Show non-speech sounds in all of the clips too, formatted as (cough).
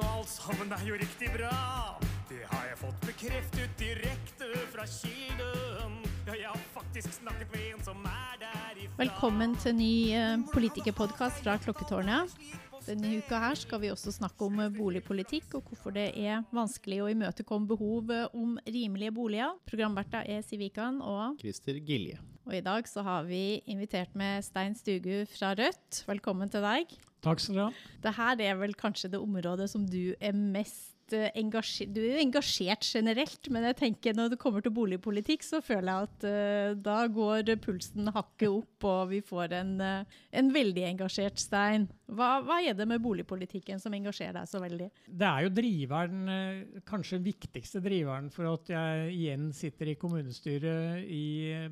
og alt sammen er jo riktig bra. Det har jeg fått bekreftet direkte fra kilden. Ja, jeg har faktisk snakket med en som er der ifra. Velkommen til ny uh, politikerpodkast fra Klokketårnet. Denne uka her skal vi også snakke om eh, boligpolitikk og hvorfor det er vanskelig å imøtekomme behov eh, om rimelige boliger. Programverta er Sivikan og Christer Gilje. Og i dag så har vi invitert med Stein Stugu fra Rødt. Velkommen til deg. Takk skal du ha. Dette er vel kanskje det området som du er mest engasjert Du er jo engasjert generelt, men jeg tenker når det kommer til boligpolitikk, så føler jeg at uh, da går pulsen hakket opp, og vi får en, uh, en veldig engasjert Stein. Hva, hva, er det med boligpolitikken som engasjerer deg så veldig? Det er jo driveren, uh, kanskje viktigste driveren for at jeg igjen sitter i kommunestyret i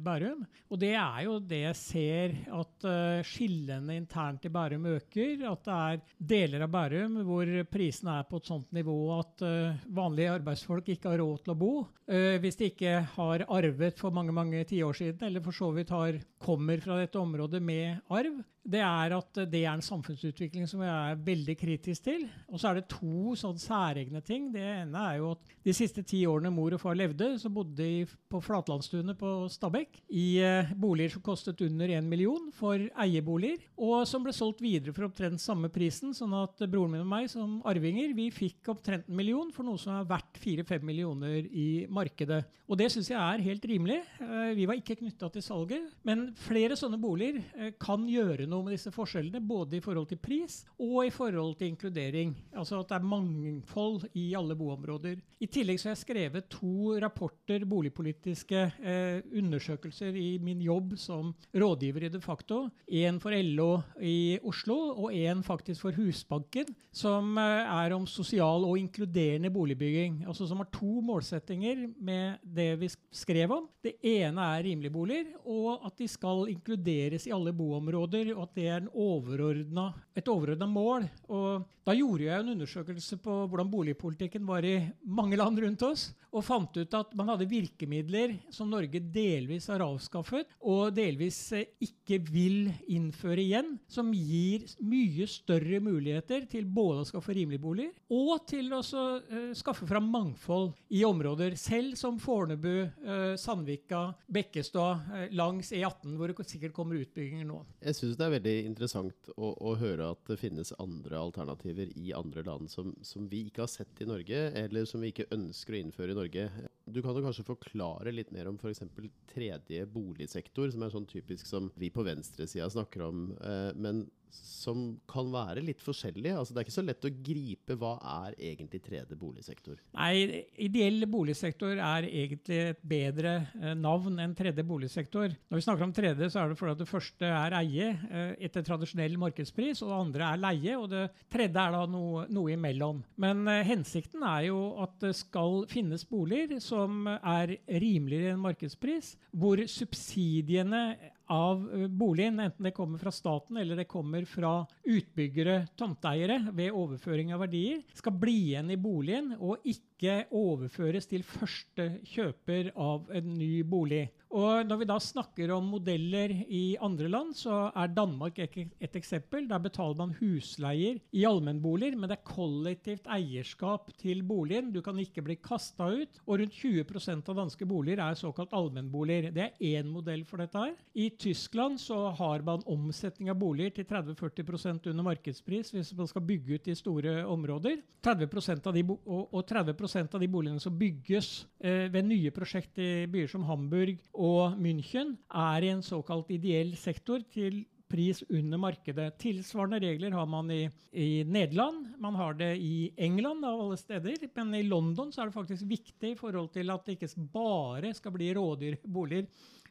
Bærum. Og det er jo det jeg ser at skillene internt i Bærum øker. At det er deler av Bærum hvor prisene er på et sånt nivå at at uh, vanlige arbeidsfolk ikke har råd til å bo. Uh, hvis de ikke har arvet for mange mange tiår siden, eller for så vidt har, kommer fra dette området med arv, det er at det er en samfunnsutvikling som jeg er veldig kritisk til. Og så er det to sånn særegne ting. Det ene er jo at de siste ti årene mor og far levde, så bodde de på Flatlandstunet på Stabekk i uh, boliger som kostet under én million for eieboliger, og som ble solgt videre for omtrent samme prisen, sånn at broren min og meg som arvinger vi fikk omtrent en million for noe som er verdt 4-5 millioner i markedet. Og det syns jeg er helt rimelig. Uh, vi var ikke knytta til salget, men flere sånne boliger uh, kan gjøre noe med disse forskjellene, både i forhold til pris og i forhold til inkludering. Altså at det er mangfold i alle boområder. I tillegg så har jeg skrevet to rapporter, boligpolitiske eh, undersøkelser i min jobb som rådgiver i De facto. En for LO i Oslo, og en faktisk for Husbanken, som eh, er om sosial og inkluderende boligbygging. Altså som har to målsettinger med det vi skrev om. Det ene er rimelige boliger, og at de skal inkluderes i alle boområder. Og at det er et overordna mål. Og da gjorde jeg en undersøkelse på hvordan boligpolitikken var i mange land rundt oss, og fant ut at man hadde virkemidler som Norge delvis har avskaffet, og delvis eh, ikke vil innføre igjen, som gir mye større muligheter til både å skaffe rimelige boliger og til å uh, skaffe fram mangfold i områder, selv som Fornebu, uh, Sandvika, Bekkestad, langs E18, hvor det sikkert kommer utbygginger nå. Jeg synes det er veldig interessant å, å, høre at det finnes andre alternativer i andre land som, som, vi ikke har sett i Norge, eller som vi ikke ønsker å innføre i Norge. Du kan jo kanskje forklare litt mer om f.eks. tredje boligsektor, som er sånn typisk som vi på venstresida snakker om. Eh, men som kan være litt forskjellig. Altså, det er ikke så lett å gripe hva er egentlig tredje boligsektor. Nei, Ideell boligsektor er egentlig et bedre eh, navn enn tredje boligsektor. Når vi snakker om tredje, så er det fordi at det første er eie eh, etter tradisjonell markedspris, og det andre er leie, og det tredje er da noe, noe imellom. Men eh, hensikten er jo at det skal finnes boliger som er rimeligere enn markedspris, hvor subsidiene av boligen, enten det kommer fra staten eller det kommer fra utbyggere, tomteeiere, ved overføring av verdier, skal bli igjen i boligen og ikke overføres til første kjøper av en ny bolig. Og når vi da snakker om modeller i andre land, så er Danmark et eksempel. Der betaler man husleier i allmennboliger, men det er kollektivt eierskap til boligen. Du kan ikke bli kasta ut. Og rundt 20% av danske boliger er såkalt allmennboliger. Det er én modell for dette her. I Tyskland så har man omsetning av boliger til 30-40% under markedspris hvis man skal bygge ut i store områder. 30% av de, og 30 av de boligene som bygges eh, ved nye prosjekt i byer som Hamburg og München er i en såkalt ideell sektor til pris under markedet. Tilsvarende regler har man i, i, Nederland, man har det i England av alle steder. Men i London så er det faktisk viktig i forhold til at det ikke bare skal bli rådyrboliger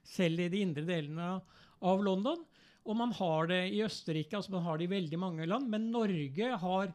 selv i de indre delene av London. Og man har det i Østerrike, altså man har det i veldig mange land. Men Norge har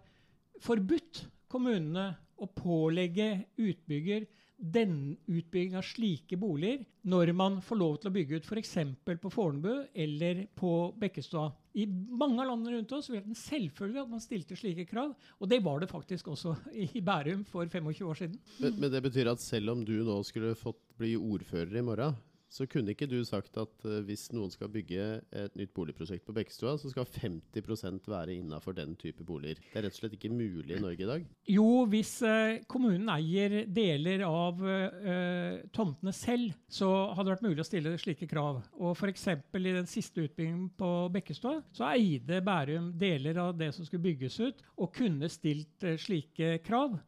forbudt kommunene å pålegge utbygger den utbygging av slike boliger når man får lov til å bygge ut f.eks. på Fornebu eller på Bekkestua. I mange av landene rundt oss var det en selvfølge at man stilte slike krav. Og det var det faktisk også i Bærum for 25 år siden. Men, men det betyr at selv om du nå skulle fått bli ordfører i morgen, Så kunne ikke du sagt at uh, hvis noen skal bygge et nytt boligprosjekt på Bekkestua, så skal 50% være innafor den type boliger? Det er rett og slett ikke mulig i Norge i dag? Jo, hvis uh, kommunen eier deler av uh, tomtene selv, så hadde det vært mulig å stille slike krav. Og f.eks. i den siste utbyggingen på Bekkestua, så eide Bærum deler av det som skulle bygges ut, og kunne stilt slike krav.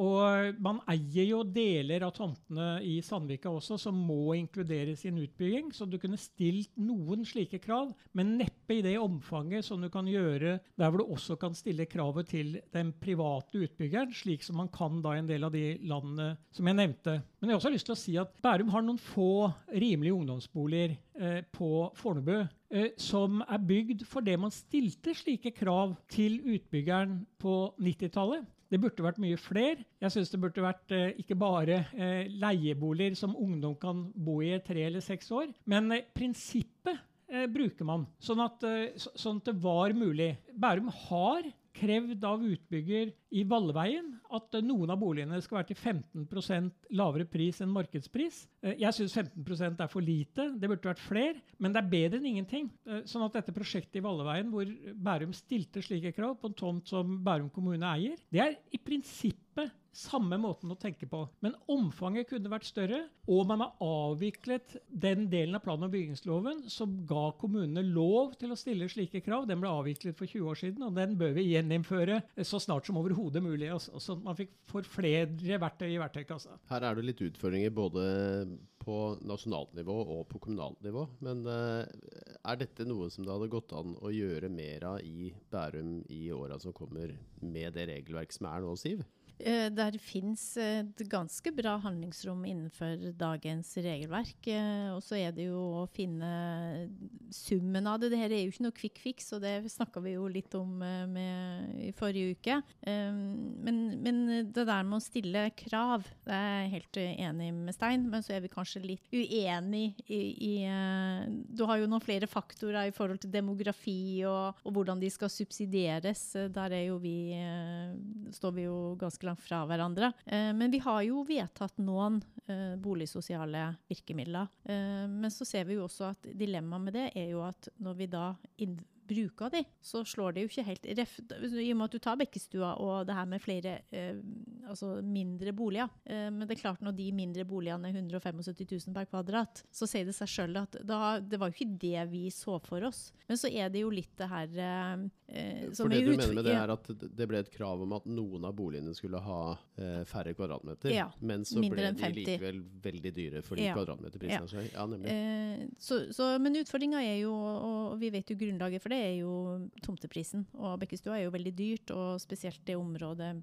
og man eier jo deler av tomtene i Sandvika også, som må inkluderes i sin utbygging. Så du kunne stilt noen slike krav, men neppe i det omfanget som du kan gjøre der hvor du også kan stille kravet til den private utbyggeren, slik som man kan da i en del av de landene som jeg nevnte. Men jeg har også lyst til å si at Bærum har noen få rimelige ungdomsboliger eh, på Fornebu eh, som er bygd for det man stilte slike krav til utbyggeren på 90-tallet. Det burde vært mye flere. Jeg syns det burde vært eh, ikke bare eh, leieboliger som ungdom kan bo i i tre eller seks år, men eh, prinsippet eh, bruker man. Sånn at, eh, så, sånn at det var mulig. Bærum har krevd av utbygger i Valleveien at eh, noen av boligene skal være til 15% lavere pris enn markedspris. Jeg syns 15 er for lite, det burde vært flere, men det er bedre enn ingenting. Sånn at dette prosjektet i Valleveien, hvor Bærum stilte slike krav på en tomt som Bærum kommune eier, det er i prinsippet samme måten å tenke på. Men omfanget kunne vært større, og man har avviklet den delen av plan- og bygningsloven som ga kommunene lov til å stille slike krav. Den ble avviklet for 20 år siden, og den bør vi gjeninnføre så snart som overhodet mulig. Så man fikk for flere verktøy i verktøykassa. Her er det litt utfordringer både på nasjonalt nivå og på kommunalt nivå. Men uh, er dette noe som det hadde gått an å gjøre mer av i Bærum i åra som kommer, med det regelverk som er nå, Siv? Eh, der fins et ganske bra handlingsrom innenfor dagens regelverk. Eh, og så er det jo å finne summen av det. Dette er jo ikke noe quick fix, og det snakka vi jo litt om eh, i forrige uke. Men, men, det der med å stille krav, det er jeg helt enig med Stein, men så er vi kanskje litt uenig i, i Du har jo noen flere faktorer i forhold til demografi og, og hvordan de skal subsidieres. Der er jo vi står vi jo ganske langt fra hverandre. Eh, men vi har jo vedtatt noen eh, boligsosiale virkemidler. Eh, men så ser vi jo også at dilemmaet med det er jo at når vi da bruker de, så slår det jo ikke helt ref, I og med at du tar Bekkestua og det her med flere eh, altså mindre boliger. Eh, men det er klart når de mindre boligene er 175 000 per kvadrat, så sier det seg sjøl at da, det var jo ikke det vi så for oss. Men så er det jo litt det her eh, eh For det du mener med det, er at det ble et krav om at noen av boligene skulle ha eh, færre kvadratmeter, ja, men så ble de likevel veldig dyre fordi ja, kvadratmeterprisen er så høy? Ja, nemlig. Eh, så, så, men utfordringa er jo, og vi vet jo grunnlaget for det, er jo tomteprisen. Og Bekkestua er jo veldig dyrt, og spesielt det området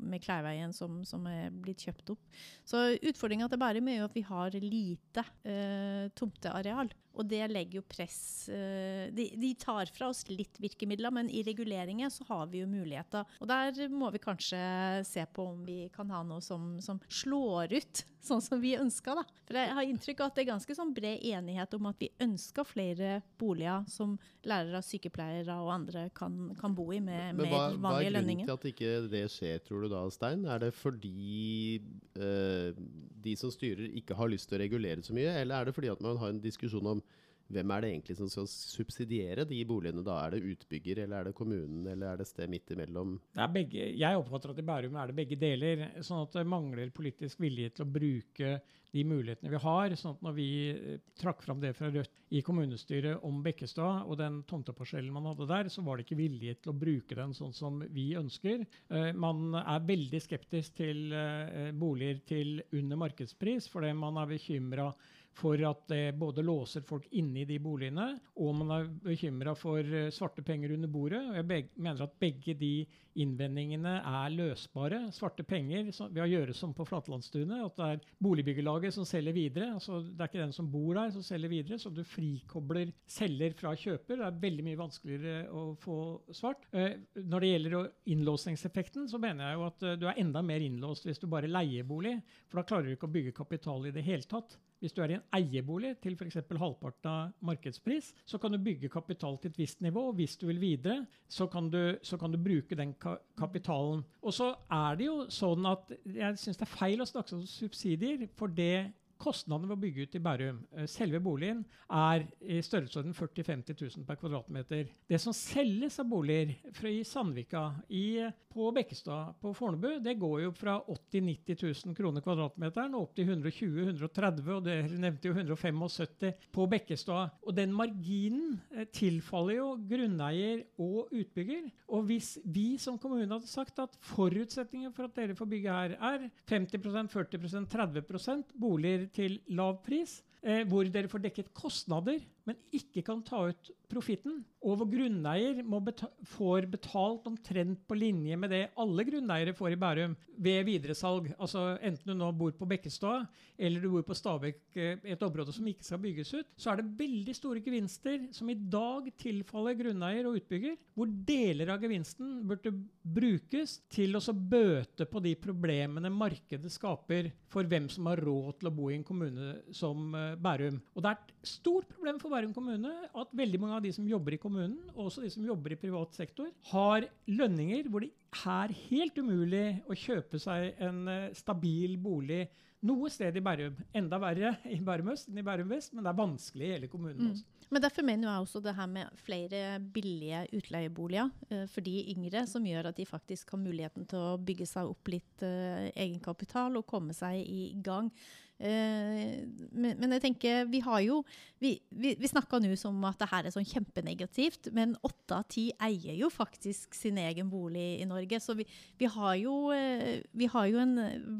med Kleiveien som, som, er blitt kjøpt opp. Så utfordringa til Bærum er jo at vi har lite eh, tomteareal. Og det legger jo press eh, de, de, tar fra oss litt virkemidler, men i reguleringer så har vi jo muligheter. Og der må vi kanskje se på om vi kan ha noe som, som slår ut (laughs) sånn som vi ønsker. Da. For jeg har inntrykk av at det er ganske sånn bred enighet om at vi ønsker flere boliger som lærere, sykepleiere og andre kan, kan bo i med, med hva, vanlige lønninger. Hva er grunnen til at ikke det skjer, tror du da, Stein? Er det fordi øh, de som styrer ikke har lyst til å regulere så mye, eller er det fordi at man har en diskusjon om hvem er det egentlig som skal subsidiere de boligene? da? Er det utbygger, eller er det kommunen, eller er det sted midt imellom? Begge. Jeg oppfatter at i Bærum er det begge deler. Sånn at det mangler politisk vilje til å bruke de mulighetene vi har. sånn at når vi eh, trakk fram det fra Rødt i kommunestyret om Bekkestad og den tomteparsellen man hadde der, så var det ikke vilje til å bruke den sånn som vi ønsker. Uh, man er veldig skeptisk til uh, boliger til under markedspris, fordi man er bekymra for at det både låser folk inne i de boligene, og man er bekymra for eh, svarte penger under bordet. og Jeg mener at begge de innvendingene er løsbare. Svarte penger ved å gjøre som på Flatlandstunet, at det er boligbyggelaget som selger videre. altså Det er ikke den som bor der som selger videre, så du frikobler selger fra kjøper. Det er veldig mye vanskeligere å få svart. Eh, når det gjelder innlåsningseffekten, så mener jeg jo at eh, du er enda mer innlåst hvis du bare leier bolig, for da klarer du ikke å bygge kapital i det hele tatt. Hvis du er i en eierbolig til f.eks. halvparten av markedspris, så kan du bygge kapital til et visst nivå. og Hvis du vil videre, så kan du, så kan du bruke den ka kapitalen. Og så er det jo sånn at jeg syns det er feil å snakke om subsidier, for det kostnadene ved å bygge ut i Bærum, eh, selve boligen, er i størrelsesorden 40 000-50 000 per kvadratmeter. Det som selges av boliger fra i Sandvika, i, på Bekkestad, på Fornebu, det går jo fra 80 000-90 000 kroner kvadratmeteren opp til 120-130 og det nevnte jo 175 på Bekkestad. Og den marginen eh, tilfaller jo grunneier og utbygger. Og hvis vi som kommune hadde sagt at forutsetningen for at dere får bygge her, er 50% 40% 30% boliger til lav pris, eh, hvor dere får dekket kostnader, men ikke kan ta ut profitten, og hvor grunneier beta får betalt omtrent på linje med det alle grunneiere får i Bærum ved videresalg, altså enten du nå bor på Bekkestad eller du bor på Stabekk, eh, et område som ikke skal bygges ut, så er det veldig store gevinster som i dag tilfaller grunneier og utbygger, hvor deler av gevinsten burde brukes til å bøte på de problemene markedet skaper for hvem som har råd til å bo i en kommune som eh, Bærum. Og det er et stort problem for Bærum kommune at veldig mange av de som jobber i kommunen, og også de som jobber i privat sektor, har lønninger hvor det er helt umulig å kjøpe seg en eh, stabil bolig noe sted i Bærum. Enda verre i Bærum øst enn i Bærum vest, men det er vanskelig i hele kommunen. Mm. Også. Men Derfor mener jeg også det her med flere billige utleieboliger uh, for de yngre, som gjør at de faktisk har muligheten til å bygge seg opp litt uh, egenkapital og komme seg i gang. Eh, men, men, jeg tenker, vi har jo Vi, vi, vi snakka nå som at det her er sånn kjempenegativt, men åtte av ti eier jo faktisk sin egen bolig i Norge. Så vi, vi, har jo, eh, vi har jo en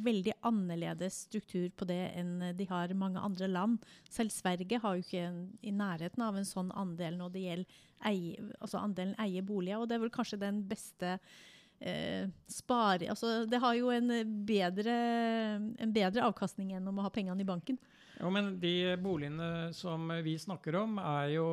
veldig annerledes struktur på det enn de har mange andre land. Selv Sverige har jo ikke en, i nærheten av en sånn andel når det gjelder eie, altså andelen eier boliger, og det er vel kanskje den beste eh, spare altså, Det har jo en bedre, en bedre avkastning enn om å ha pengene i banken. Jo, men De boligene som vi snakker om, jo,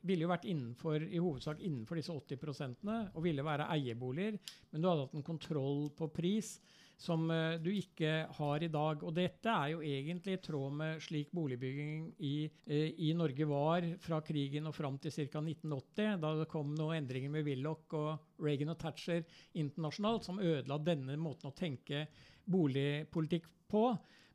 ville jo vært innenfor, i hovedsak innenfor disse 80% og ville være eierboliger. Men du hadde hatt en kontroll på pris som uh, du ikke har i dag. Og dette er jo egentlig i tråd med slik boligbygging i, uh, i Norge var fra krigen og fram til ca. 1980, da det kom noen endringer med Willoch og Reagan og Thatcher internasjonalt, som ødela denne måten å tenke boligpolitikk på.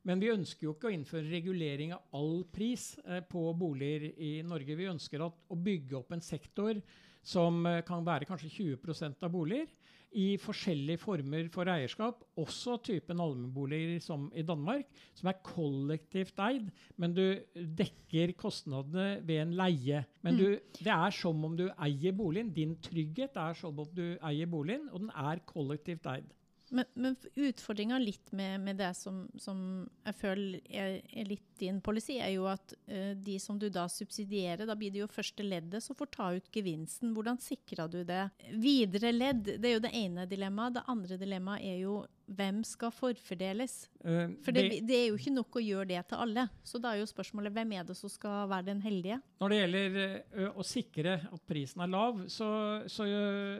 Men vi ønsker jo ikke å innføre regulering av all pris eh, på boliger i Norge. Vi ønsker at, å bygge opp en sektor som eh, kan være kanskje 20% av boliger, i forskjellige former for eierskap, også typen allmennboliger som i Danmark, som er kollektivt eid, men du dekker kostnadene ved en leie. Men du, mm. det er som om du eier boligen. Din trygghet er som om du eier boligen, og den er kollektivt eid. Men, men utfordringa litt med, med, det som, som jeg føler er, er, litt din policy, er jo at uh, de som du da subsidierer, da blir det jo første leddet som får ta ut gevinsten. Hvordan sikrer du det? Videre ledd, det er jo det ene dilemmaet. Det andre dilemmaet er jo hvem skal forfordeles? Uh, For det, det, er jo ikke nok å gjøre det til alle. Så da er jo spørsmålet hvem er det som skal være den heldige? Når det gjelder uh, å sikre at prisen er lav, så, så,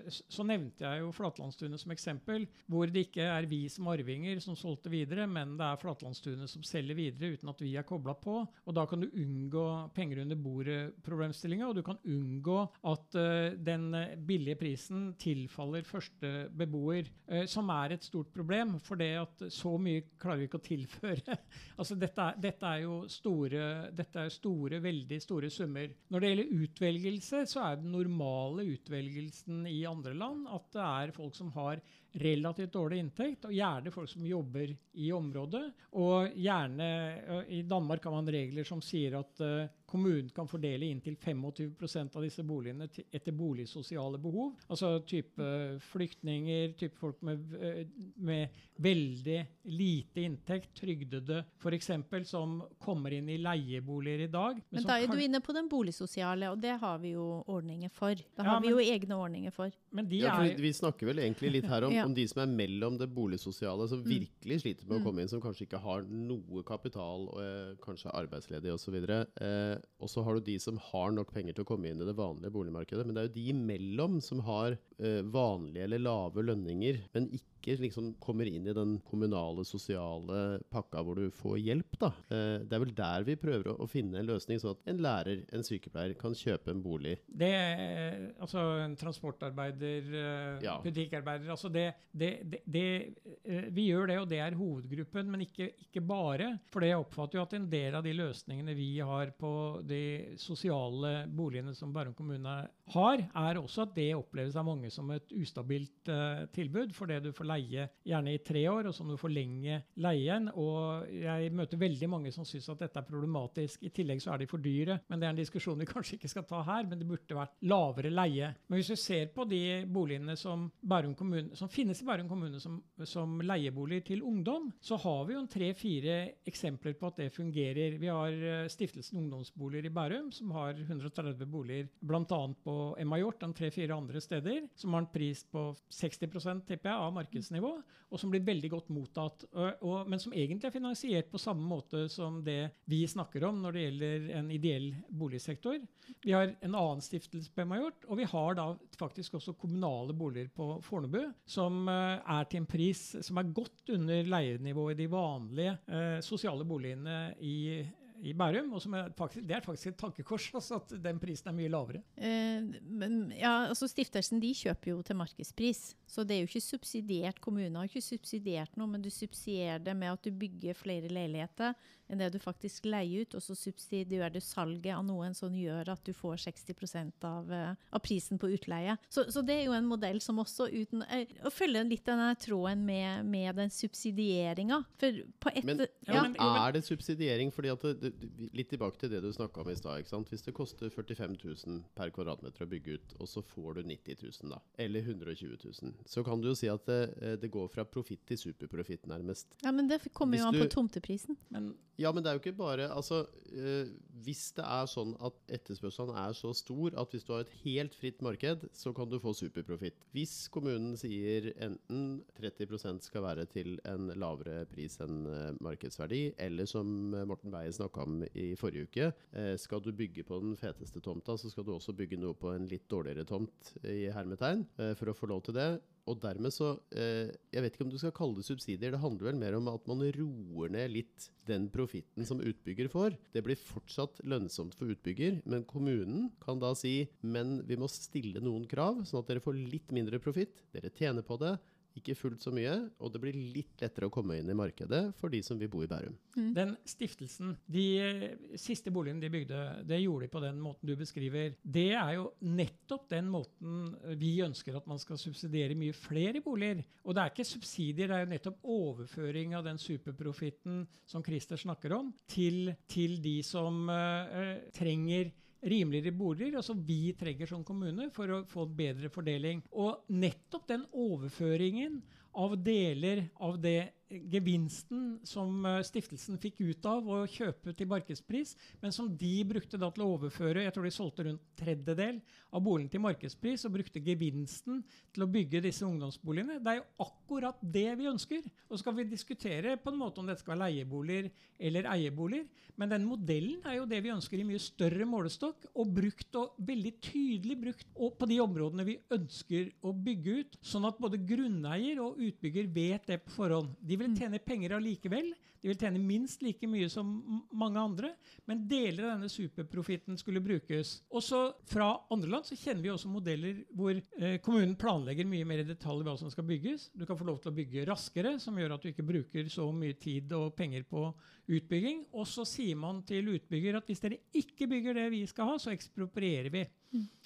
så nevnte jeg jo Flatlandstunet som eksempel. Hvor det ikke er vi som arvinger som solgte videre, men det er Flatlandstunet som selger videre uten at vi er kobla på. Og da kan du unngå penger under bordet-problemstillinga, og du kan unngå at den billige prisen tilfaller første beboer, som er et stort problem problem, for det at så mye klarer vi ikke å tilføre. (laughs) altså dette er, dette er jo store, dette er store, veldig store summer. Når det gjelder utvelgelse, så er den normale utvelgelsen i andre land at det er folk som har relativt dårlig inntekt, og gjerne folk som jobber i området. Og gjerne I Danmark har man regler som sier at uh, kommunen kan fordele inntil 25% av disse boligene etter boligsosiale behov. Altså type flyktninger, type folk med, med veldig lite inntekt, trygdede f.eks., som kommer inn i leieboliger i dag. Men, men da er du inne på den boligsosiale, og det har vi jo ordninger for. Da har ja, men, vi jo egne ordninger for. Men de ja, for vi snakker vel egentlig litt her om, ja. om, de som er mellom det boligsosiale, som mm. virkelig sliter med å mm. komme inn, som kanskje ikke har noe kapital, og er kanskje er arbeidsledige osv. Eh, og så har du de som har nok penger til å komme inn i det vanlige boligmarkedet. Men det er jo de imellom som har eh, vanlige eller lave lønninger, men ikke ikke liksom kommer inn i den kommunale, sosiale pakka hvor du får hjelp. da. Eh, det er vel der vi prøver å, å finne en løsning, sånn at en lærer, en sykepleier, kan kjøpe en bolig. Det, altså en transportarbeider, eh, Ja. butikkarbeider altså det, det, det, eh, Vi gjør det, og det er hovedgruppen, men ikke, ikke bare. For jeg oppfatter jo at en del av de løsningene vi har på de sosiale boligene som Bærum kommune har, er også at det oppleves av mange som et ustabilt uh, tilbud, det du får leie gjerne i tre år, og så må du forlenge leien. Og jeg møter veldig mange som syns at dette er problematisk. I tillegg så er de for dyre, men det er en diskusjon vi (laughs) kanskje ikke skal ta her. Men det burde vært lavere leie. Men hvis du ser på de boligene som, kommune, som finnes i Bærum kommune som, som leieboliger til ungdom, så har vi jo tre-fire eksempler på at det fungerer. Vi har eh, Stiftelsen Ungdomsboliger i Bærum, som har 130 boliger bl.a. på Emma Hjort og tre-fire andre steder, som har en pris på 60% tipper jeg, av markedsnivå, og som blir veldig godt mottatt. Og, og, men som egentlig er finansiert på samme måte som det vi snakker om når det gjelder en ideell boligsektor. Vi har en annen stiftelse på Majort, og vi har da faktisk også kommunale boliger på Fornebu, som eh, er til en pris som er godt under leienivået i de vanlige eh, sosiale boligene i i Bærum, og som er faktisk, Det er faktisk et tankekors altså at den prisen er mye lavere. Eh, men ja, altså Stiftelsen de kjøper jo til markedspris, så det er jo ikke subsidiert. Kommunen har ikke subsidiert noe, men du subsidierer det med at du bygger flere leiligheter enn det du faktisk leier ut, og så subsidierer du salget av noen som gjør at du får 60 av, eh, av prisen på utleie. Så, så det er jo en modell som også uten eh, Å følge litt denne tråden med, med den subsidieringa. For på et Men, Ja, ja, men men- er det subsidiering? Fordi at det, det, Litt tilbake til det du snakka om i stad. Hvis det koster 45 000 per kvadratmeter å bygge ut, og så får du 90 000, da, eller 120 000, så kan du jo si at det, eh, det går fra profitt til superprofitt, nærmest. ja, men det kommer jo an på tomteprisen. Men Ja, men det er jo ikke bare Altså, øh, hvis det er sånn at etterspørselen er så stor at hvis du har et helt fritt marked, så kan du få superprofitt. Hvis kommunen sier enten 30% skal være til en lavere pris enn eh, markedsverdi, eller som Morten Beyer snakka om i forrige uke, eh, skal du bygge på den feteste tomta, så skal du også bygge noe på en litt dårligere tomt i hermetegn eh, for å få lov til det. Og dermed så eh, Jeg vet ikke om du skal kalle det subsidier. Det handler vel mer om at man roer ned litt den profitten som utbygger får. Det blir fortsatt lønnsomt for utbygger, men kommunen kan da si men vi må stille noen krav, sånn at dere får litt mindre profitt. Dere tjener på det. Ikke fullt så mye, og det blir litt lettere å komme inn i markedet for de som vil bo i Bærum. Den stiftelsen, de eh, siste boligene de bygde, det gjorde de på den måten du beskriver. Det er jo nettopp den måten vi ønsker at man skal subsidiere mye flere boliger. Og det er ikke subsidier, det er jo nettopp overføring av den superprofitten som Christer snakker om, til, til de som uh, trenger rimeligere boliger, altså vi trenger som kommune, for å få en bedre fordeling. Og nettopp den overføringen av deler av det gevinsten som eh, stiftelsen fikk ut av å kjøpe til markedspris, men som de brukte da til å overføre Jeg tror de solgte rundt tredjedel av boligen til markedspris og brukte gevinsten til å bygge disse ungdomsboligene. Det er jo akkurat det vi ønsker. Og så skal vi diskutere på en måte om dette skal være leieboliger eller eieboliger, men den modellen er jo det vi ønsker i mye større målestokk, og brukt og veldig tydelig brukt og på de områdene vi ønsker å bygge ut, sånn at både grunneier og utbygger vet det på forhånd. De vil tjene penger allikevel. De vil tjene minst like mye som mange andre, men deler av denne superprofitten skulle brukes. Også fra andre land så kjenner vi også modeller hvor eh, kommunen planlegger mye mer i detalj hva som skal bygges. Du kan få lov til å bygge raskere, som gjør at du ikke bruker så mye tid og penger på utbygging. Og så sier man til utbygger at hvis dere ikke bygger det vi skal ha, så eksproprierer vi.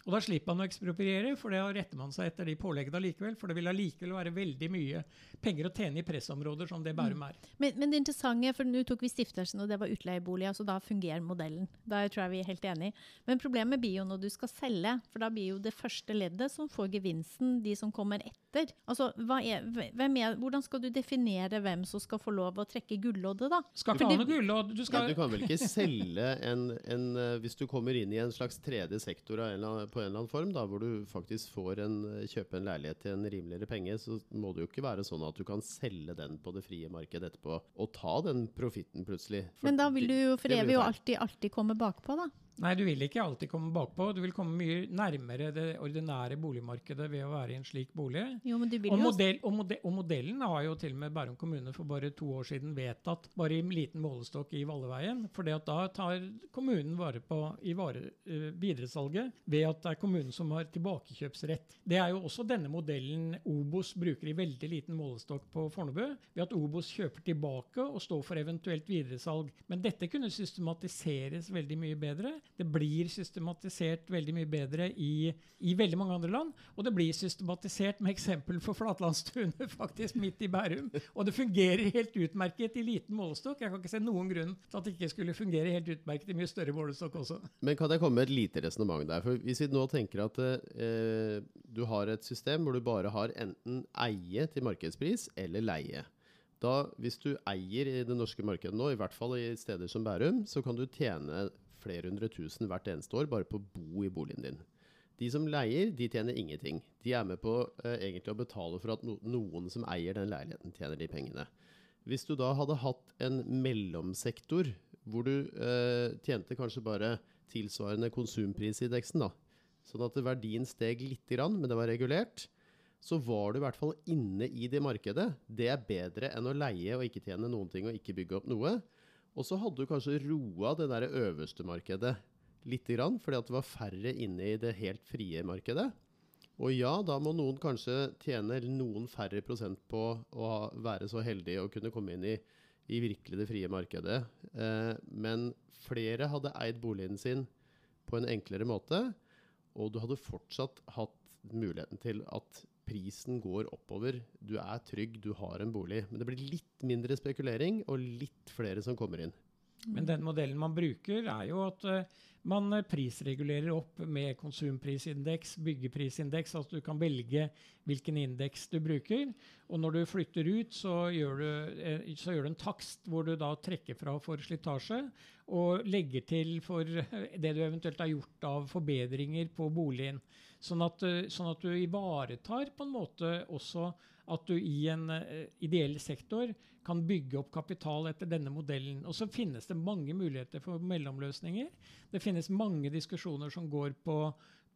Og da slipper man å ekspropriere, for da retter man seg etter de påleggene likevel. For det vil allikevel være veldig mye penger å tjene i pressområder som det Bærum er. Men, men det interessante, for nå tok vi stiftelsen, og det var utleieboliger, så da fungerer modellen. Da tror jeg vi er helt enige. Men problemet blir jo når du skal selge, for da blir jo det første leddet som får gevinsten, de som kommer etter. Altså, hva er, hvem er, hvordan skal du definere hvem som skal få lov å trekke gulloddet, da? Skal ikke ha noe gullodd. Du, du Ja, du kan vel ikke selge en, en eh, Hvis du kommer inn i en slags tredje sektor av en eller annen, på en eller annen form, da, hvor du faktisk får en, kjøpe en leilighet til en rimeligere penge, så må det jo ikke være sånn at du kan selge den på det frie markedet etterpå og ta den profitten plutselig. For Men da vil du jo for evig jo alltid, alltid komme bakpå, da. Nei, du vil ikke alltid komme bakpå. Du vil komme mye nærmere det ordinære boligmarkedet ved å være i en slik bolig. Jo, Og, modell, og, modell, og modellen har jo til og med Bærum kommune for bare to år siden vedtatt, bare i liten målestokk i Valleveien. For da tar kommunen vare på i vare, uh, videresalget ved at det er kommunen som har tilbakekjøpsrett. Det er jo også denne modellen Obos bruker i veldig liten målestokk på Fornebu, ved at Obos kjøper tilbake og står for eventuelt videresalg. Men dette kunne systematiseres veldig mye bedre. Det blir systematisert veldig mye bedre i, i veldig mange andre land. Og det blir systematisert med eksempel for Flatlandstunet (laughs) faktisk midt i Bærum. Og det fungerer helt utmerket i liten målestokk. Jeg kan ikke se noen grunn til at det ikke skulle fungere helt utmerket i mye større målestokk også. Men kan jeg komme med et lite resonnement der? For Hvis vi nå tenker at eh, du har et system hvor du bare har enten eie til markedspris eller leie. Da, hvis du eier i det norske markedet nå, i hvert fall i steder som Bærum, så kan du tjene flere hundre tusen hvert eneste år bare på å bo i boligen din. De som leier, de tjener ingenting. De er med på eh, egentlig å betale for at no noen som eier den leiligheten, tjener de pengene. Hvis du da hadde hatt en mellomsektor hvor du eh, tjente kanskje bare tilsvarende konsumprisindeksen, da, sånn at verdien steg litt, grann, men det var regulert, så var du i hvert fall inne i det markedet. Det er bedre enn å leie og ikke tjene noen ting og ikke bygge opp noe. Og så hadde du kanskje roa det der øverste markedet litt, grann, fordi at det var færre inne i det helt frie markedet. Og ja, da må noen kanskje tjene noen færre prosent på å være så heldig å kunne komme inn i, i virkelig det frie markedet. Eh, men flere hadde eid boligen sin på en enklere måte, og du hadde fortsatt hatt muligheten til at prisen går oppover. Du er trygg, du har en bolig. Men det blir litt mindre spekulering og litt flere som kommer inn. Men den modellen man bruker, er jo at eh, man eh, prisregulerer opp med konsumprisindeks, byggeprisindeks, altså du kan velge hvilken indeks du bruker. Og når du flytter ut, så gjør du, eh, så gjør du en takst hvor du da trekker fra for slitasje, og legger til for (laughs) det du eventuelt har gjort av forbedringer på boligen. Sånn at, eh, sånn at du ivaretar på en måte også at du i en eh, ideell sektor kan bygge opp kapital etter denne modellen. Og så finnes det mange muligheter for mellomløsninger. Det finnes mange diskusjoner som går på,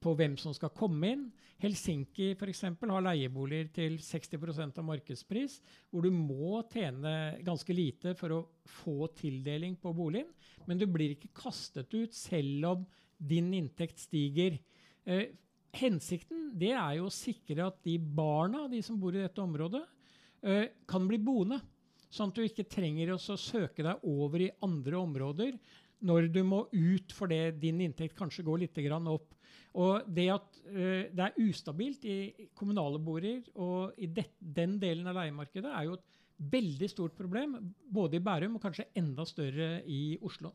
på hvem som skal komme inn. Helsinki eksempel, har leieboliger til 60% av markedspris, hvor du må tjene ganske lite for å få tildeling på boligen. Men du blir ikke kastet ut selv om din inntekt stiger. Eh, hensikten det er jo å sikre at de barna de som bor i dette området, eh, kan bli boende. Sånn at du ikke trenger å søke deg over i andre områder når du må ut fordi din inntekt kanskje går litt opp. Og det at eh, det er ustabilt i kommunale boliger og i den delen av leiemarkedet, er jo et veldig stort problem. Både i Bærum og kanskje enda større i Oslo.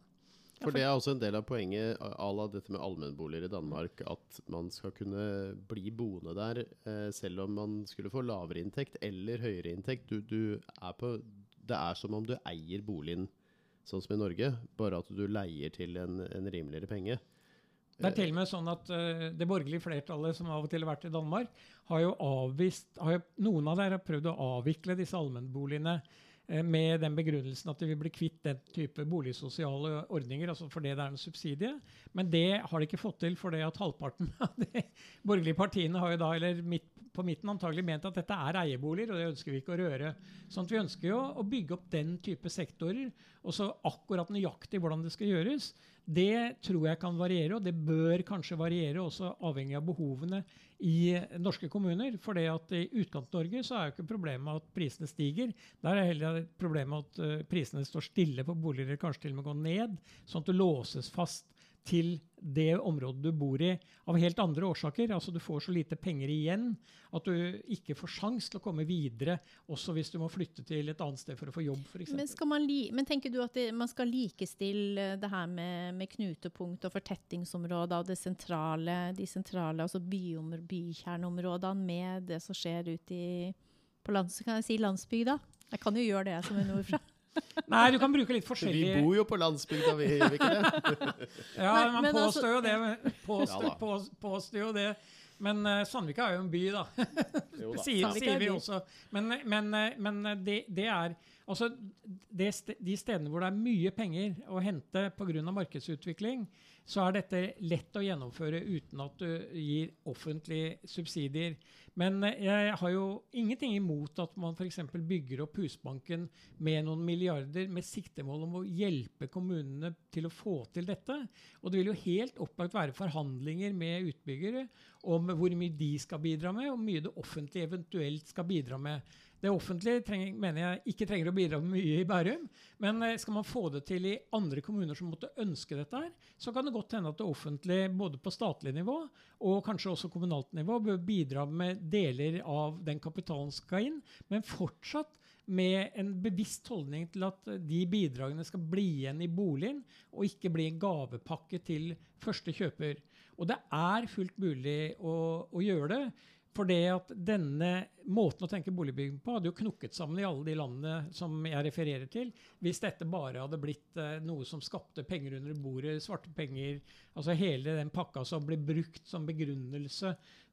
For det er også en del av poenget à la dette med allmennboliger i Danmark, at man skal kunne bli boende der eh, selv om man skulle få lavere inntekt eller høyere inntekt. Du, du er på, det er som om du eier boligen, sånn som i Norge, bare at du leier til en, en rimeligere penge. Det er til og med sånn at uh, det borgerlige flertallet som av og til har vært i Danmark, har jo avvist har jo, Noen av dere har prøvd å avvikle disse allmennboligene med den begrunnelsen at de vil bli kvitt den type boligsosiale ordninger, altså fordi det er en subsidie. Men det har de ikke fått til fordi at halvparten av de borgerlige partiene har jo da, eller midt på midten antagelig ment at dette er eieboliger, og det ønsker vi ikke å røre. Sånn at vi ønsker jo å bygge opp den type sektorer, og så akkurat nøyaktig hvordan det skal gjøres, det tror jeg kan variere, og det bør kanskje variere også avhengig av behovene i norske kommuner. For det at i Utkant-Norge så er jo ikke problemet at prisene stiger. Der er heller problemet at uh, prisene står stille på boliger, kanskje til og med går ned, sånn at du låses fast til det området du bor i, av helt andre årsaker. Altså Du får så lite penger igjen at du ikke får sjans til å komme videre, også hvis du må flytte til et annet sted for å få jobb, f.eks. Men, man men tenker du at det, man skal likestille det her med, med knutepunkt og fortettingsområder og det sentrale, de sentrale altså byomr- bykjerneområdene med det som skjer ute i på lands, kan jeg si landsbygda? Jeg kan jo gjøre det som er nordfra. Nei, du kan bruke litt Vi bor jo på landsbygda, vi gjør vi ikke det? (laughs) Ja, Nei, man altså- påstår jo det. Påstår, Ja da. påstår jo det. Men uh, Sandvika er jo en by, da. (laughs) Jo da. sier, er sier vi også. Men, men, eh, men det, det er Altså, det, De stedene hvor det er mye penger å hente pga. markedsutvikling, så er dette lett å gjennomføre uten at du gir offentlige subsidier. Men eh, jeg har jo ingenting imot at man f.eks. bygger opp Husbanken med noen milliarder med siktemål om å hjelpe kommunene til å få til dette. Og det vil jo helt opplagt være forhandlinger med utbyggere om hvor mye de skal bidra med, og hvor mye det offentlige eventuelt skal bidra med. Det offentlige trenger, mener jeg ikke trenger å bidra mye i Bærum. Men eh, skal man få det til i andre kommuner som måtte ønske dette, her, så kan det godt hende at det offentlige både på statlig nivå og kanskje også kommunalt nivå bør bidra med deler av den kapitalen som skal inn, men fortsatt med en bevisst holdning til at de bidragene skal bli igjen i boligen, og ikke bli en gavepakke til første kjøper. Og det er fullt mulig å, å gjøre det. For det at denne måten å tenke boligbygging på hadde jo knukket sammen i alle de landene som jeg refererer til, hvis dette bare hadde blitt eh, noe som skapte penger under bordet, svarte penger Altså hele den pakka som ble brukt som begrunnelse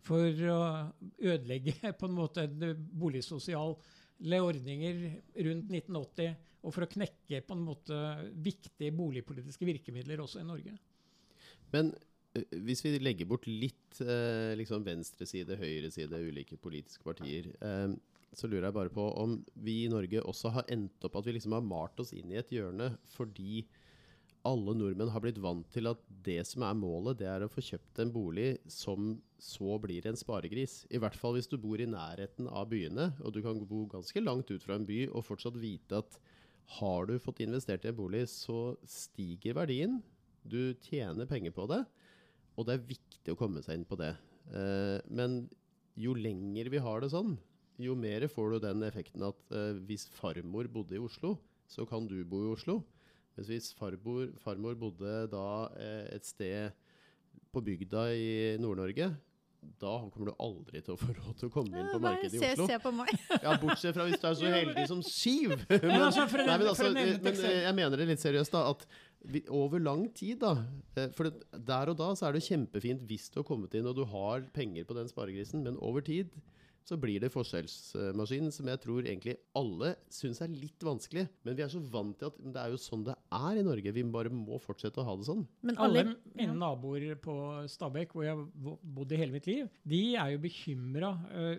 for å ødelegge (laughs) på en måte boligsosiale ordninger rundt 1980, og for å knekke på en måte viktige boligpolitiske virkemidler også i Norge. Men hvis vi legger bort litt eh, liksom venstreside, høyreside, ulike politiske partier, eh, så lurer jeg bare på om vi i Norge også har endt opp at vi liksom har malt oss inn i et hjørne fordi alle nordmenn har blitt vant til at det som er målet, det er å få kjøpt en bolig som så blir en sparegris. I hvert fall hvis du bor i nærheten av byene, og du kan bo ganske langt ut fra en by og fortsatt vite at har du fått investert i en bolig, så stiger verdien. Du tjener penger på det, og det er viktig å komme seg inn på det. Eh, men jo lenger vi har det sånn, jo mer får du den effekten at eh, hvis farmor bodde i Oslo, så kan du bo i Oslo. Mens hvis farmor, farmor bodde da eh, et sted på bygda i Nord-Norge, da kommer du aldri til å få råd til å komme inn på Nei, markedet i se, Oslo. se på meg. (laughs) Ja, Bortsett fra hvis du er så heldig som Siv. Men, altså, for nei, men, altså, men jeg mener det litt seriøst, da. At over lang tid, da. Eh, For der og da så er det kjempefint hvis du har kommet inn og du har penger på den sparegrisen, men over tid så blir det forskjellsmaskin som jeg tror egentlig alle syns er litt vanskelig. Men vi er så vant til at det er jo sånn det er i Norge. Vi bare må fortsette å ha det sånn. Men Alle alle, mine naboer på Stabekk, hvor jeg har bodd i hele mitt liv, de er jo bekymra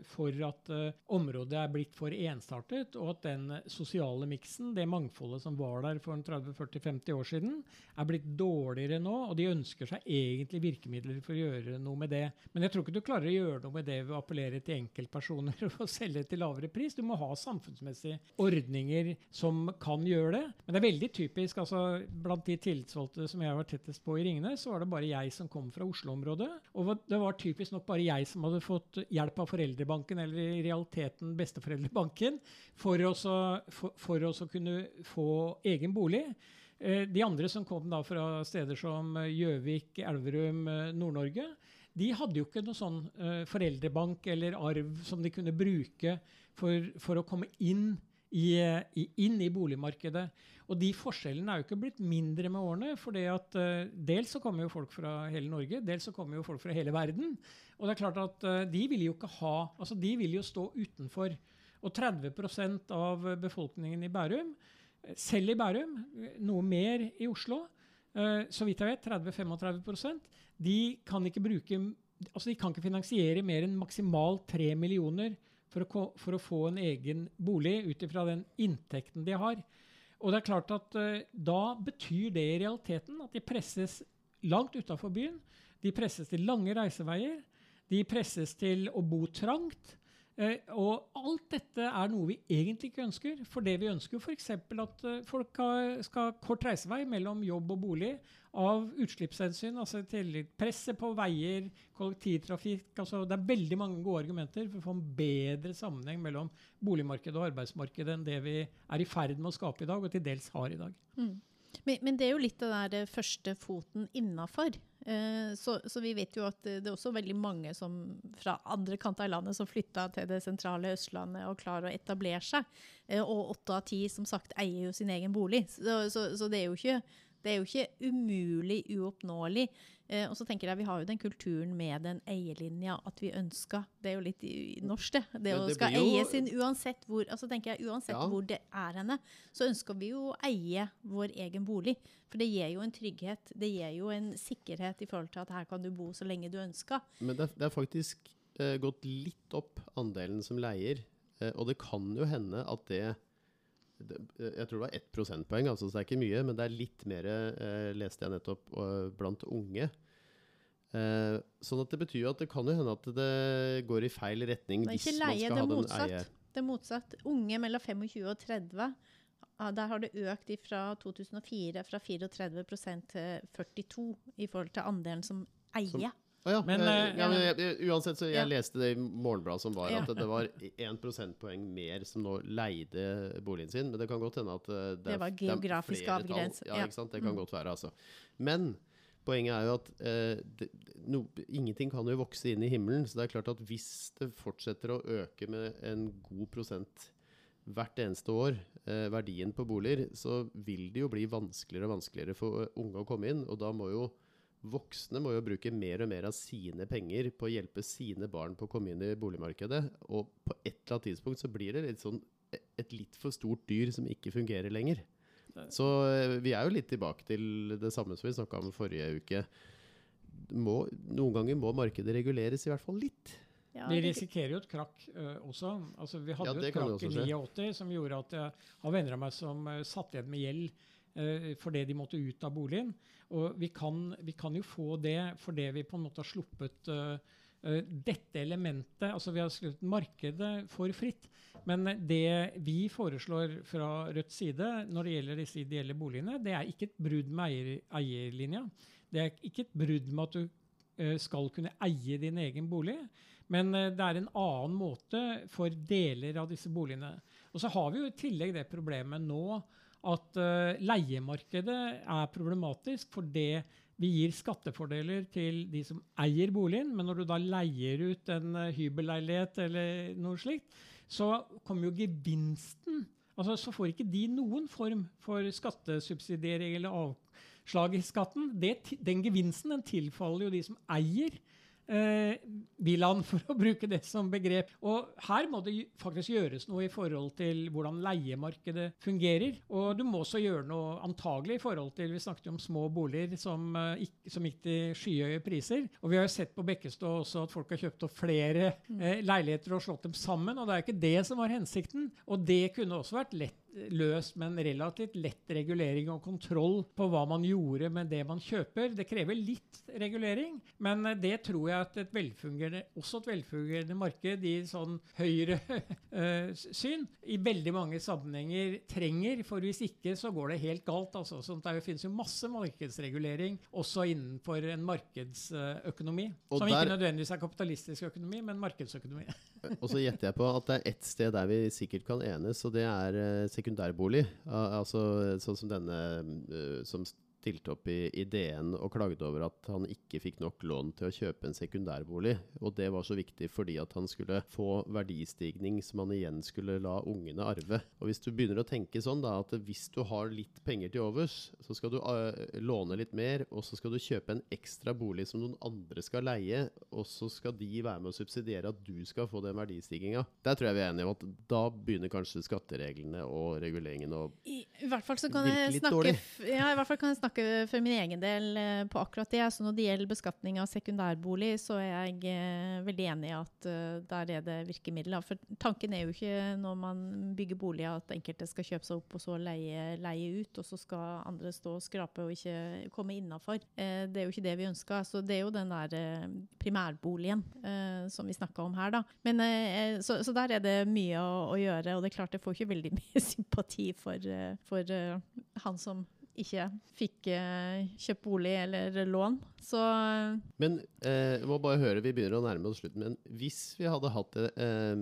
for at eh, området er blitt for ensartet, og at den sosiale miksen, det mangfoldet som var der for 30-40-50 år siden, er blitt dårligere nå, og de ønsker seg egentlig virkemidler for å gjøre noe med det. Men jeg tror ikke du klarer å gjøre noe med det ved å appellere til enkeltpersoner å (laughs) selge til lavere pris. Du må ha samfunnsmessige ordninger som kan gjøre det. Men det er veldig typisk. altså Blant de tillitsvalgte som jeg var tettest på i Ringnes, så var det bare jeg som kom fra Oslo-området. Og det var typisk nok bare jeg som hadde fått hjelp av Foreldrebanken, eller i realiteten Besteforeldrebanken, for å for, for å kunne få egen bolig. Eh, De andre som kom da fra steder som eh, Gjøvik, Elverum, eh, Nord-Norge, de hadde jo ikke noe sånn uh, foreldrebank eller arv som de kunne bruke for, for å komme inn i, i, inn i boligmarkedet. Og de forskjellene er jo ikke blitt mindre med årene. for at eh, Dels så kommer jo folk fra hele Norge, dels så kommer jo folk fra hele verden. Og det er klart at uh, de vil jo ikke ha altså De vil jo stå utenfor. Og 30% av befolkningen i Bærum, selv i Bærum, noe mer i Oslo, så vidt jeg vet 30-35 de kan ikke bruke altså de kan ikke finansiere mer enn maksimalt 3 millioner for å, for å få en egen bolig ut ifra den inntekten de har. Og det er klart at uh, Da betyr det i realiteten at de presses langt utafor byen. De presses til lange reiseveier. De presses til å bo trangt. Eh, og alt dette er noe vi egentlig ikke ønsker. For det vi ønsker jo f.eks. at eh, folk skal kort reisevei mellom jobb og bolig av utslippshensyn. altså til Presset på veier, kollektivtrafikk altså Det er veldig mange gode argumenter for å få en bedre sammenheng mellom boligmarkedet og arbeidsmarkedet enn det vi er i ferd med å skape i dag, og til dels har i dag. Men, men det er jo litt det der eh, første foten innafor. Eh, så, så vi vet jo at det det er også veldig mange som, fra andre kanter av landet som flytta til det sentrale Østlandet og klarer å etablere seg. Eh, og åtte av ti som sagt eier jo sin egen bolig. Så, så, så det er jo ikke Det er jo ikke umulig uoppnåelig. Eh, og så tenker jeg Vi har jo den kulturen med den eierlinja at vi ønsker Det er jo litt norsk, det. Det det å skal jo- eie sin uansett hvor altså tenker jeg, uansett Ja. hvor det er henne, så ønsker vi jo å eie vår egen bolig. For det gir jo en trygghet. Det gir jo en sikkerhet i forhold til at her kan du bo så lenge du ønsker. Men det er, det er faktisk eh, gått litt opp andelen som leier. Eh, og det kan jo hende at det, Jeg tror det var ett prosentpoeng, altså, så det er ikke mye. Men det er litt mer, eh, leste jeg nettopp, eh, blant unge. Eh, sånn at det betyr at det kan jo hende at det går i feil retning hvis man skal ha den motsatt. eie... Det er motsatt. Unge mellom 25 og 30, der har det økt fra 2004 fra 34% til 42 i forhold til andelen som eier. Å ja, Men, eh, ja, men jeg, jeg, uansett, så jeg Ja. leste det i Morgenbladet som var at det var 1 prosentpoeng mer som nå leide boligen sin. Men det kan godt hende at eh, det, Det var geografisk avgrenset, Ja, ikke sant? Det kan Mm. godt være, altså. Men poenget er jo at eh, det, no, ingenting kan jo vokse inn i himmelen. Så det er klart at hvis det fortsetter å øke med en god prosent hvert eneste år, eh, verdien på boliger, så vil det jo bli vanskeligere og vanskeligere for unge å komme inn. Og da må jo voksne må jo bruke mer og mer av sine penger på å hjelpe sine barn på å komme inn i boligmarkedet. Og på et eller annet tidspunkt så blir det litt sånn et litt for stort dyr som ikke fungerer lenger. Så eh, vi er jo litt tilbake til det samme som vi snakka om forrige uke. Må, noen ganger må markedet reguleres, i hvert fall litt. Ja, Vi risikerer jo et krakk uh, også. Altså, vi hadde Ja, jo et krakk i 89 som gjorde at jeg har venner av meg som uh, satt igjen med gjeld eh, fordi de måtte ut av boligen. Og vi kan, vi kan jo få det fordi vi på en måte har sluppet eh, eh, dette elementet Altså vi har sluppet markedet for fritt. Men det vi foreslår fra Rødts side når det gjelder disse ideelle boligene, det er ikke et brudd med eier, eierlinja. Det er ikke et brudd med at du eh, skal kunne eie din egen bolig. Men eh, det er en annen måte for deler av disse boligene. Og så har vi jo i tillegg det problemet nå at eh, leiemarkedet er problematisk fordi vi gir skattefordeler til de som eier boligen, men når du da leier ut en eh, hybelleilighet eller noe slikt, så kommer jo gevinsten altså Så får ikke de noen form for skattesubsidiering eller avslag i skatten. Det, den gevinsten den tilfaller jo de som eier eh, biland, (laughs) for å bruke det som begrep. Og her må det faktisk gjøres noe i forhold til hvordan leiemarkedet fungerer. Og du må også gjøre noe antagelig i forhold til Vi snakket jo om små boliger som, eh, som gikk til skyhøye priser. Og vi har jo sett på Bekkestå også at folk har kjøpt opp flere eh, leiligheter og slått dem sammen. Og det er jo ikke det som var hensikten. Og det kunne også vært lett løst med en relativt lett regulering og kontroll på hva man gjorde med det man kjøper. Det krever litt regulering, men eh, det tror jeg at et velfungerende, også et velfungerende marked i sånn høyre (laughs) eh, syn i veldig mange sammenhenger trenger. For hvis ikke så går det helt galt. Altså. Så det finnes jo masse markedsregulering også innenfor en markedsøkonomi. Og som der- ikke nødvendigvis er kapitalistisk økonomi, men markedsøkonomi. (laughs) Og så gjetter jeg på at det er ett sted der vi sikkert kan enes, og det er eh, sekundærbolig. Al altså sånn som denne eh, som stilte opp i, i DN og klagde over at han ikke fikk nok lån til å kjøpe en sekundærbolig. Og det var så viktig fordi at han skulle få verdistigning som han igjen skulle la ungene arve. Og hvis du begynner å tenke sånn da, at hvis du har litt penger til overs, så skal du eh, låne litt mer, og så skal du kjøpe en ekstra bolig som noen andre skal leie, og så skal de være med å subsidiere at du skal få den verdistigninga. Der tror jeg vi er enige om at da begynner kanskje skattereglene og reguleringen å I, I hvert fall så kan jeg litt snakke, dårlig. f- ja, i hvert fall kan jeg snakke for min egen del eh, på akkurat det. Så når det gjelder beskatning av sekundærbolig, så er jeg eh, veldig enig i at eh, der er det virkemidler. For tanken er jo ikke når man bygger boliger at enkelte skal kjøpe seg opp og så leie, leie ut, og så skal andre stå og skrape og ikke komme innafor. Det er jo ikke det vi ønsker. Så det er jo den der primærboligen som vi snakka om her, da. Men, så, så der er det mye å, å gjøre, og det er klart jeg får ikke veldig (laughs) mye sympati for, for han som ikke fikk eh, kjøpt bolig eller lån. Så Men eh, jeg må bare høre, vi begynner å nærme oss slutten. Men hvis vi hadde hatt eh,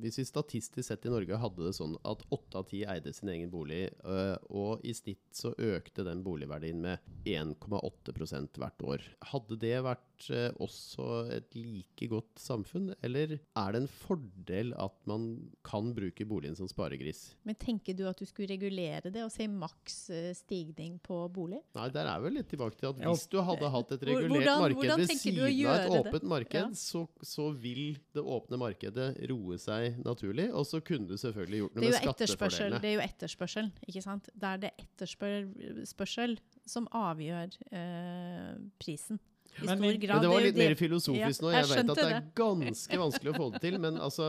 Hvis vi statistisk sett i Norge hadde det sånn at åtte av ti eide sin egen bolig, øh, og i snitt så økte den boligverdien med 1,8% hvert år, hadde det vært øh, også et like godt samfunn, eller er det en fordel at man kan bruke boligen som sparegris? Men tenker du at du skulle regulere det og si maks eh, stigning på bolig? Nei, der er vel litt tilbake til at hvis du hadde hatt et regulert hvordan- marked hvordan ved siden av et åpent det? marked, Ja. så, så vil det åpne markedet roe seg naturlig, og så kunne du selvfølgelig gjort noe med skattefordelene. det er jo etterspørsel, ikke sant? Det er det etterspørsel som avgjør eh, prisen. I Men- stor grad. Men det var litt mer filosofisk Ja, nå. jeg Jeg vet at det er ganske vanskelig å få det til. Men (laughs) altså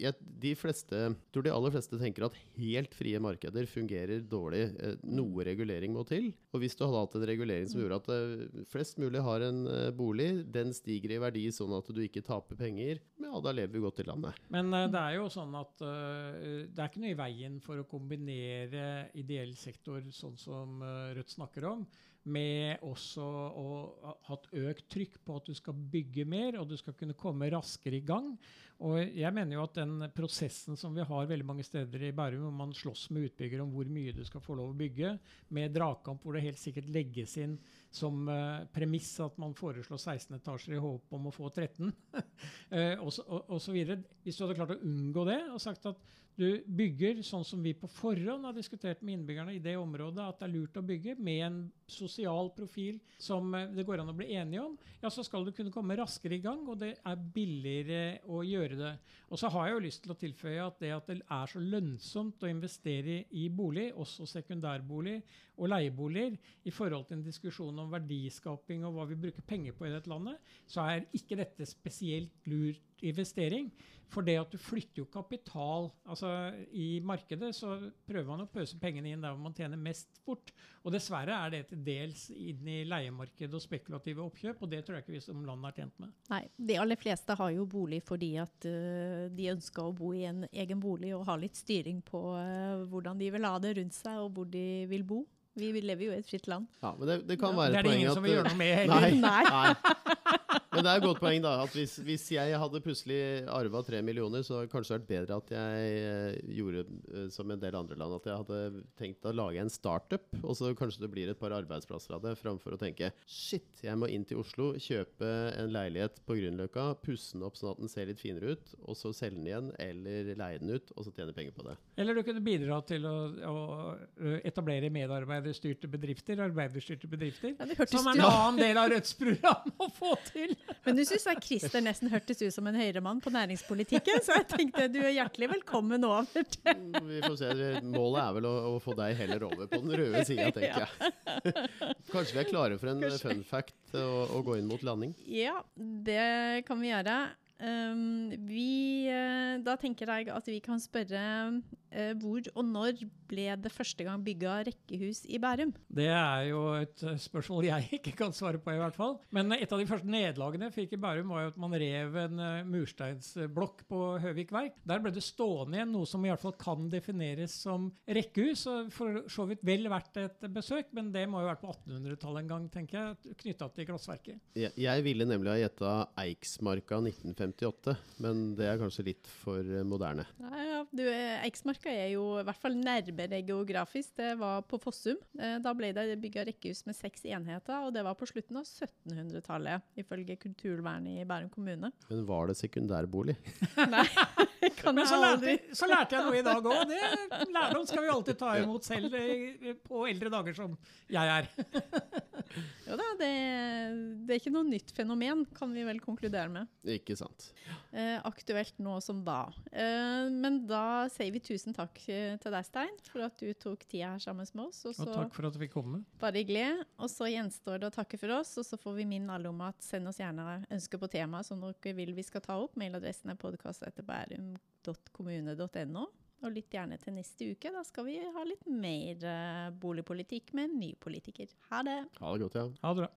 jeg, De fleste jeg tror de aller fleste tenker at helt frie markeder fungerer dårlig. Eh, Noe regulering må til. Og hvis du hadde hatt en regulering som gjorde at eh, flest mulig har en eh, bolig, den stiger i verdi sånn at du ikke taper penger, ja, da lever vi godt i landet. Men det er jo sånn at det er ikke noe i veien for å kombinere ideell sektor, sånn som Rødt snakker om, med også å ha hatt økt trykk på at du skal bygge mer, og du skal kunne komme raskere i gang. Og jeg mener jo at den prosessen som vi har veldig mange steder i Bærum, hvor man slåss med utbygger om hvor mye du skal få lov å bygge, med dragkamp hvor det helt sikkert legges inn som eh, premiss at man foreslår 16 etasjer i håp om å få 13, (laughs) eh, videre. Hvis du hadde klart å unngå det og sagt at du bygger sånn som vi på forhånd har diskutert med innbyggerne i det området, at det er lurt å bygge med en sosial profil som eh, det går an å bli enige om, ja, så skal du kunne komme raskere i gang, og det er billigere å gjøre det. Og så har jeg jo lyst til å tilføye at det at det er så lønnsomt å investere i bolig, også sekundærbolig og leieboliger, i forhold til en diskusjon om verdiskaping og hva vi bruker penger på i dette landet, så er ikke dette spesielt lurt investering. For det at du flytter jo kapital altså I markedet så prøver man å pøse pengene inn der hvor man tjener mest fort. Og dessverre er det til dels inn i leiemarkedet og spekulative oppkjøp, og det tror jeg ikke vi som land er tjent med. Nei, de aller fleste har jo bolig fordi at uh, de ønsker å bo i en egen bolig og ha litt styring på uh, hvordan de vil ha det rundt seg og hvor de vil bo. Vi lever jo i et fritt land. Ja, men det, det kan det være poenget at det poeng ingen at som vil gjøre noe med (laughs) heller. Nei. Nei. (laughs) Men det er et godt poeng, da. At hvis, hvis jeg hadde plutselig arva tre millioner, så hadde det kanskje vært bedre at jeg eh, gjorde eh, som en del andre land. At jeg hadde tenkt å lage en startup, og så kanskje det blir et par arbeidsplasser av det, framfor å tenke shit, jeg må inn til Oslo, kjøpe en leilighet på Grünerløkka, pusse den opp sånn at den ser litt finere ut, og så selge den igjen, eller leie den ut, og så tjene penger på det. Eller du kunne bidra til å, å etablere medarbeiderstyrte bedrifter, arbeiderstyrte bedrifter. Ja, Som er en annen del av Rødts (laughs) program å få til. Men du syns jeg Christer nesten hørtes ut som en høyremann på næringspolitikken, så jeg tenkte du er hjertelig velkommen over til Mm, Vi får se. Målet er vel å, å få deg heller over på den røde sida, (laughs) tenker jeg. Kanskje vi er klare for en Kanskje. fun fact å, å gå inn mot landing? Ja, det kan vi gjøre. Um, vi, eh, da tenker jeg at vi kan spørre eh, hvor og når ble det første gang bygga rekkehus i Bærum? Det er jo et spørsmål jeg (laughs) ikke kan svare på, i hvert fall. Men et av de første nederlagene jeg fikk i Bærum, var jo at man rev en mursteinsblokk på Høvik verk. Der ble det stående igjen noe som i hvert fall kan defineres som rekkehus. og For så vidt vel verdt et besøk, men det må jo ha vært på 1800-tallet en gang, tenker jeg, knytta til glassverket. Jeg, jeg ville nemlig ha gjetta Eiksmarka 1958, men det er kanskje litt for eh, moderne. Ja, ja, du, eh, Eiksmarka er jo i hvert fall nærmere geografisk. Det var på Fossum. Eh, Da ble det bygga rekkehus med seks enheter, og det var på slutten av 1700-tallet, ifølge Kulturvernet i Bærum kommune. Men var det sekundærbolig? (laughs) Nei, kan Men så aldri lærte, så lærte jeg noe i dag òg. Lærdom skal vi alltid ta imot selv på eldre dager som jeg er. Jo da, det, det er ikke noe nytt fenomen, kan vi vel konkludere med. Ikke sant. Eh, aktuelt nå som da. Eh, men da sier vi tusen takk eh, til deg, Stein, for at du tok tida her sammen med oss. Og Og takk for at du fikk komme. bare hyggelig. Og så gjenstår det å takke for oss, og så får vi minne alle om at send oss gjerne ønsker på tema som dere vil vi skal ta opp. Mailadressen er podkast.bærum.kommune.no. Og lytt gjerne til neste uke. Da skal vi ha litt mer eh, boligpolitikk med en ny politiker. Ha det! Ha det godt, ja. Ha det bra.